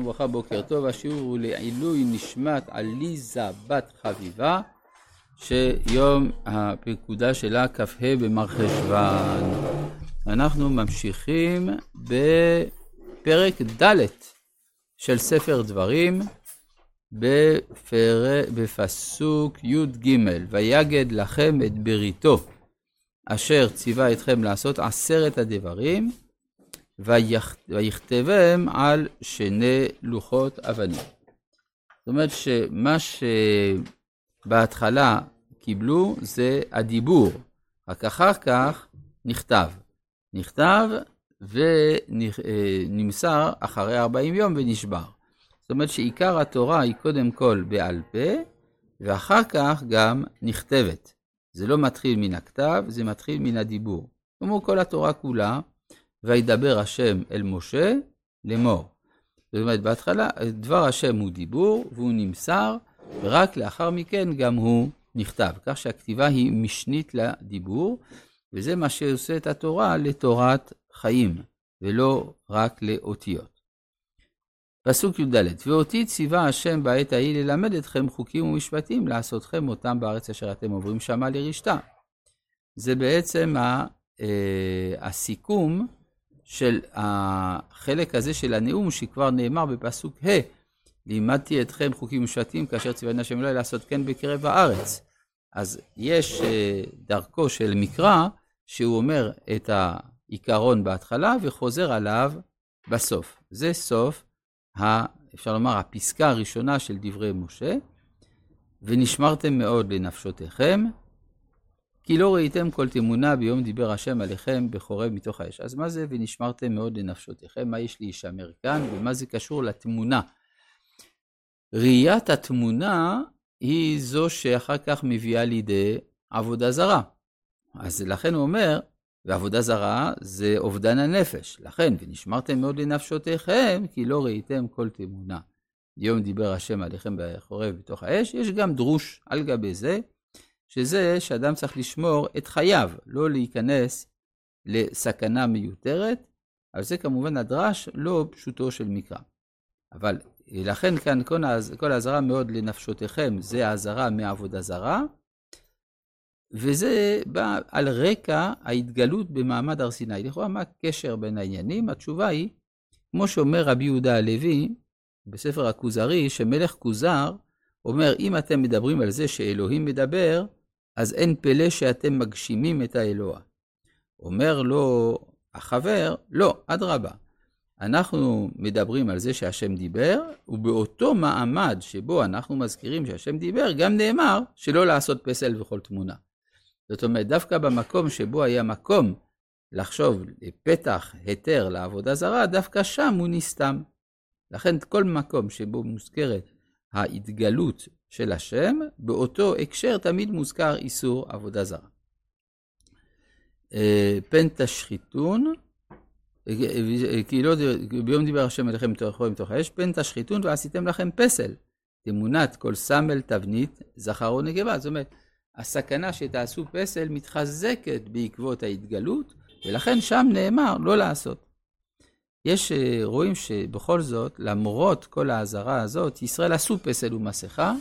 וברכה, בוקר טוב, השיעור הוא לעילוי נשמת עליזה בת חביבה, שיום הפקודה שלה כ"ה במרחשוון. אנחנו ממשיכים בפרק ד' של ספר דברים, בפר... בפסוק י"ג, ויגד לכם את בריתו, אשר ציווה אתכם לעשות עשרת הדברים, ויכתבם על שני לוחות אבנים. זאת אומרת שמה שבהתחלה קיבלו זה הדיבור, רק אחר כך נכתב. נכתב ונמסר אחרי 40 יום ונשבר. זאת אומרת שעיקר התורה היא קודם כל בעל פה, ואחר כך גם נכתבת. זה לא מתחיל מן הכתב, זה מתחיל מן הדיבור. כמו כל התורה כולה, וידבר השם אל משה לאמור. זאת אומרת, בהתחלה דבר השם הוא דיבור והוא נמסר, ורק לאחר מכן גם הוא נכתב. כך שהכתיבה היא משנית לדיבור, וזה מה שעושה את התורה לתורת חיים, ולא רק לאותיות. פסוק י"ד: ואותי ציווה השם בעת ההיא ללמד אתכם חוקים ומשפטים, לעשותכם אותם בארץ אשר אתם עוברים שמה לרשתה. זה בעצם ה, אה, הסיכום של החלק הזה של הנאום שכבר נאמר בפסוק ה', לימדתי אתכם חוקים ומשפטים כאשר ציווני השם אלוהי לעשות כן בקרב הארץ. אז יש אה, דרכו של מקרא שהוא אומר את העיקרון בהתחלה וחוזר עליו בסוף. זה סוף, ה, אפשר לומר, הפסקה הראשונה של דברי משה, ונשמרתם מאוד לנפשותיכם, כי לא ראיתם כל תמונה ביום דיבר השם עליכם בחורב מתוך האש. אז מה זה ונשמרתם מאוד לנפשותיכם? מה יש להישמר כאן ומה זה קשור לתמונה? ראיית התמונה היא זו שאחר כך מביאה לידי עבודה זרה. אז לכן הוא אומר, ועבודה זרה זה אובדן הנפש. לכן, ונשמרתם מאוד לנפשותיכם, כי לא ראיתם כל תמונה. יום דיבר השם עליכם בחורב בתוך האש, יש גם דרוש על גבי זה, שזה שאדם צריך לשמור את חייו, לא להיכנס לסכנה מיותרת, אבל זה כמובן הדרש לא פשוטו של מקרא. אבל לכן כאן כל האזהרה מאוד לנפשותיכם, זה האזהרה מעבודה זרה, וזה בא על רקע ההתגלות במעמד הר סיני. לכאורה, מה הקשר בין העניינים? התשובה היא, כמו שאומר רבי יהודה הלוי בספר הכוזרי, שמלך כוזר אומר, אם אתם מדברים על זה שאלוהים מדבר, אז אין פלא שאתם מגשימים את האלוה. אומר לו החבר, לא, אדרבה. אנחנו מדברים על זה שהשם דיבר, ובאותו מעמד שבו אנחנו מזכירים שהשם דיבר, גם נאמר שלא לעשות פסל וכל תמונה. זאת אומרת, דווקא במקום שבו היה מקום לחשוב לפתח היתר לעבודה זרה, דווקא שם הוא נסתם. לכן כל מקום שבו מוזכרת ההתגלות של השם, באותו הקשר תמיד מוזכר איסור עבודה זרה. אה, פן תשחיתון, כי לא, ביום דיבר השם אליכם מתוך האש, פן תשחיתון ועשיתם לכם פסל, תמונת כל סמל, תבנית, זכר או נקבה. זאת אומרת, הסכנה שתעשו פסל מתחזקת בעקבות ההתגלות, ולכן שם נאמר לא לעשות. יש, אה, רואים שבכל זאת, למרות כל האזהרה הזאת, ישראל עשו פסל ומסכה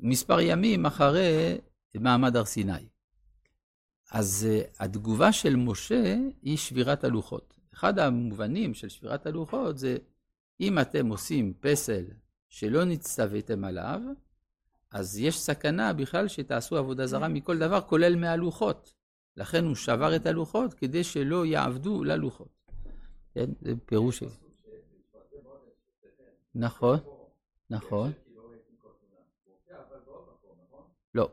מספר ימים אחרי מעמד הר סיני. אז אה, התגובה של משה היא שבירת הלוחות. אחד המובנים של שבירת הלוחות זה, אם אתם עושים פסל שלא נצטוויתם עליו, אז יש סכנה בכלל שתעשו עבודה זרה מכל דבר, כולל מהלוחות. לכן הוא שבר את הלוחות כדי שלא יעבדו ללוחות. כן, פירוש. נכון, נכון. לא.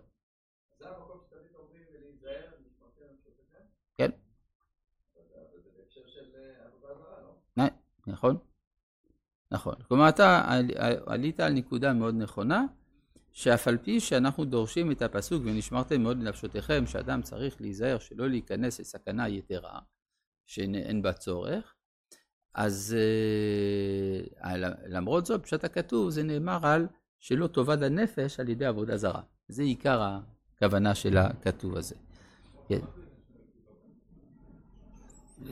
כן. נכון, נכון. כלומר, אתה עלית על נקודה מאוד נכונה, שאף על פי שאנחנו דורשים את הפסוק ונשמרתם מאוד לנפשותיכם, שאדם צריך להיזהר שלא להיכנס לסכנה יתרה, שאין בה צורך, אז אה, למרות זאת, פשט הכתוב, זה נאמר על שלא תאבד הנפש על ידי עבודה זרה. זה עיקר הכוונה של הכתוב הזה. כן.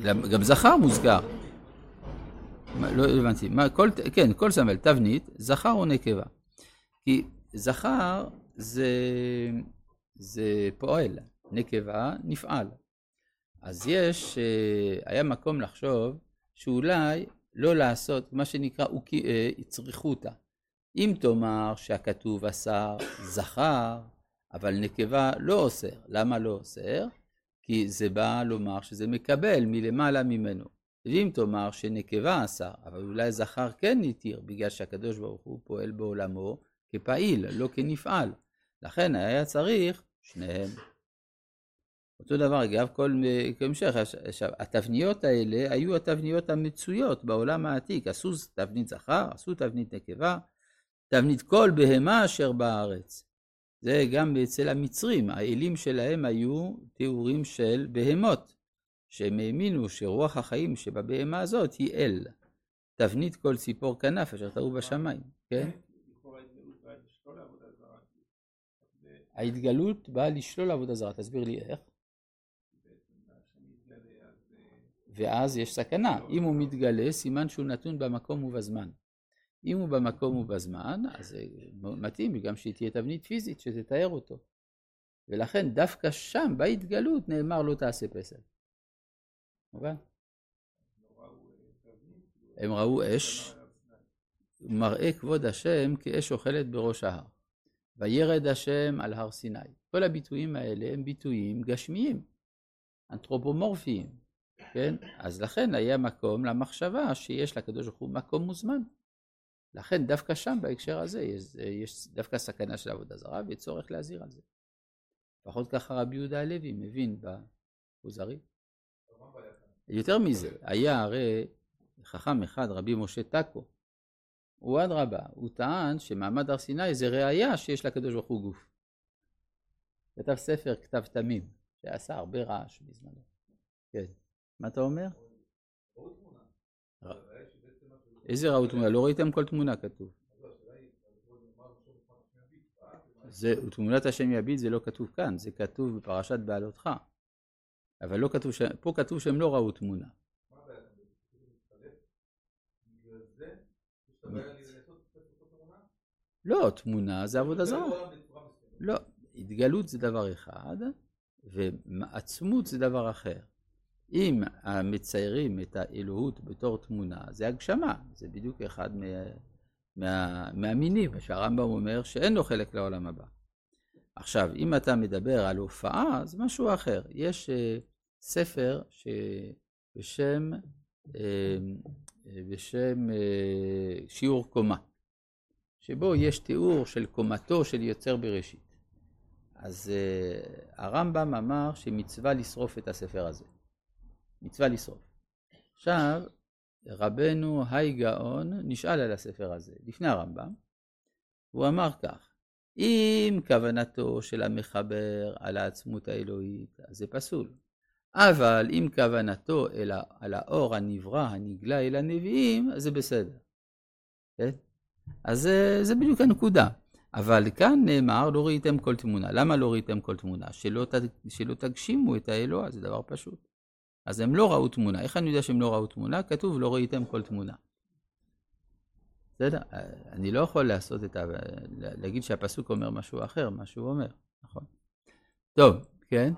גם זכר מוזכר. לא הבנתי. מה, כל, כן, כל סמל, תבנית, זכר או נקבה. כי זכר זה, זה פועל, נקבה נפעל. אז יש, אה, היה מקום לחשוב שאולי לא לעשות מה שנקרא אה, צריכותא. אם תאמר שהכתוב אסר זכר, אבל נקבה לא אוסר. למה לא אוסר? כי זה בא לומר שזה מקבל מלמעלה ממנו. ואם תאמר שנקבה אסר, אבל אולי זכר כן התיר, בגלל שהקדוש ברוך הוא פועל בעולמו כפעיל, לא כנפעל. לכן היה צריך שניהם. אותו דבר, אגב, כל המשך, עכשיו, התבניות האלה היו התבניות המצויות בעולם העתיק, עשו תבנית זכר, עשו תבנית נקבה, תבנית כל בהמה אשר בארץ. זה גם אצל המצרים, האלים שלהם היו תיאורים של בהמות, שהם האמינו שרוח החיים שבבהמה הזאת היא אל. תבנית כל ציפור כנף אשר טעו בשמיים, כן? ההתגלות באה לשלול עבודה זרה, תסביר לי איך. ואז יש סכנה, אם הוא מתגלה, סימן שהוא נתון במקום ובזמן. אם הוא במקום ובזמן, אז זה מתאים גם שהיא תהיה תבנית פיזית שתתאר אותו. ולכן דווקא שם, בהתגלות, נאמר לא תעשה פסל. מובן? הם ראו אש, מראה כבוד השם כאש אוכלת בראש ההר. וירד השם על הר סיני. כל הביטויים האלה הם ביטויים גשמיים, אנתרופומורפיים, כן? אז לכן היה מקום למחשבה שיש לקדוש ברוך הוא מקום מוזמן. לכן דווקא שם בהקשר הזה יש, יש דווקא סכנה של עבודה זרה ויש צורך להזהיר על זה. לפחות ככה רבי יהודה הלוי מבין בכוזרי. יותר מזה, היה הרי חכם אחד, רבי משה טקו, הוא אדרבה, הוא טען שמעמד הר סיני זה ראייה שיש לקדוש ברוך הוא גוף. כתב ספר כתב תמים, שעשה הרבה רעש בזמנו. כן. מה אתה אומר? איזה ראו תמונה? לא ראיתם כל תמונה כתוב. זה, תמונת השם יביט זה לא כתוב כאן, זה כתוב בפרשת בעלותך. אבל לא כתוב, ש... פה כתוב שהם לא ראו תמונה. לא, תמונה זה עבודה זרה. לא, התגלות זה דבר אחד, ועצמות זה דבר אחר. אם מציירים את האלוהות בתור תמונה, זה הגשמה, זה בדיוק אחד מה, מה, מהמינים, שהרמב"ם אומר שאין לו חלק לעולם הבא. עכשיו, אם אתה מדבר על הופעה, זה משהו אחר. יש uh, ספר שבשם uh, בשם uh, שיעור קומה, שבו יש תיאור של קומתו של יוצר בראשית. אז uh, הרמב"ם אמר שמצווה לשרוף את הספר הזה. מצווה לשרוף. עכשיו, רבנו היי גאון נשאל על הספר הזה, לפני הרמב"ם, הוא אמר כך, אם כוונתו של המחבר על העצמות האלוהית, אז זה פסול. אבל אם כוונתו אל על האור הנברא, הנגלה אל הנביאים, אז זה בסדר. כן? אז זה, זה בדיוק הנקודה. אבל כאן נאמר, לא ראיתם כל תמונה. למה לא ראיתם כל תמונה? שלא, שלא תגשימו את האלוה, זה דבר פשוט. אז הם לא ראו תמונה. איך אני יודע שהם לא ראו תמונה? כתוב לא ראיתם כל תמונה. בסדר? אני לא יכול לעשות את ה... להגיד שהפסוק אומר משהו אחר, מה שהוא אומר, נכון? טוב, כן?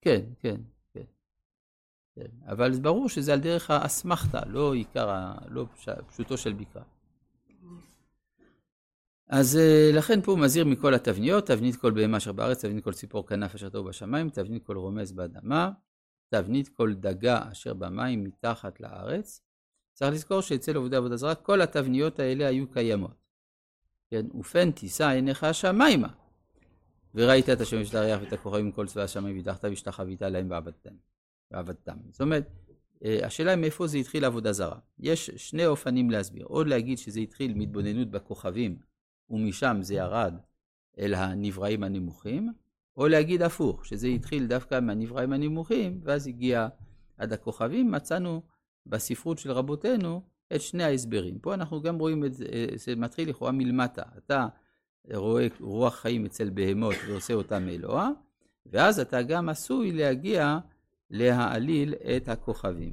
כן, כן, כן. כן. אבל ברור שזה על דרך האסמכתה, לא עיקר. לא פשוטו של בקרה. אז אה, לכן פה הוא מזהיר מכל התבניות, תבנית כל בהמה אשר בארץ, תבנית כל ציפור כנף אשר טוב בשמיים, תבנית כל רומז באדמה, תבנית כל דגה אשר במים מתחת לארץ. צריך לזכור שאצל עובדי עבודה זרה כל התבניות האלה היו קיימות. כן, ופן תישא עיניך השמיימה. וראית את השמש את הירח ואת הכוכבים מכל צבא השמיים והדחת והשתחווית להם ועבדתם. ועבדתם. זאת אומרת, אה, השאלה היא מאיפה זה התחיל עבודה זרה. יש שני אופנים להסביר. או להגיד שזה התחיל מהתבוננות בכוכבים ומשם זה ירד אל הנבראים הנמוכים, או להגיד הפוך, שזה התחיל דווקא מהנבראים הנמוכים, ואז הגיע עד הכוכבים, מצאנו בספרות של רבותינו את שני ההסברים. פה אנחנו גם רואים את זה, זה מתחיל לכאורה מלמטה. אתה רואה רוח חיים אצל בהמות ועושה אותם אלוה, ואז אתה גם עשוי להגיע להעליל את הכוכבים.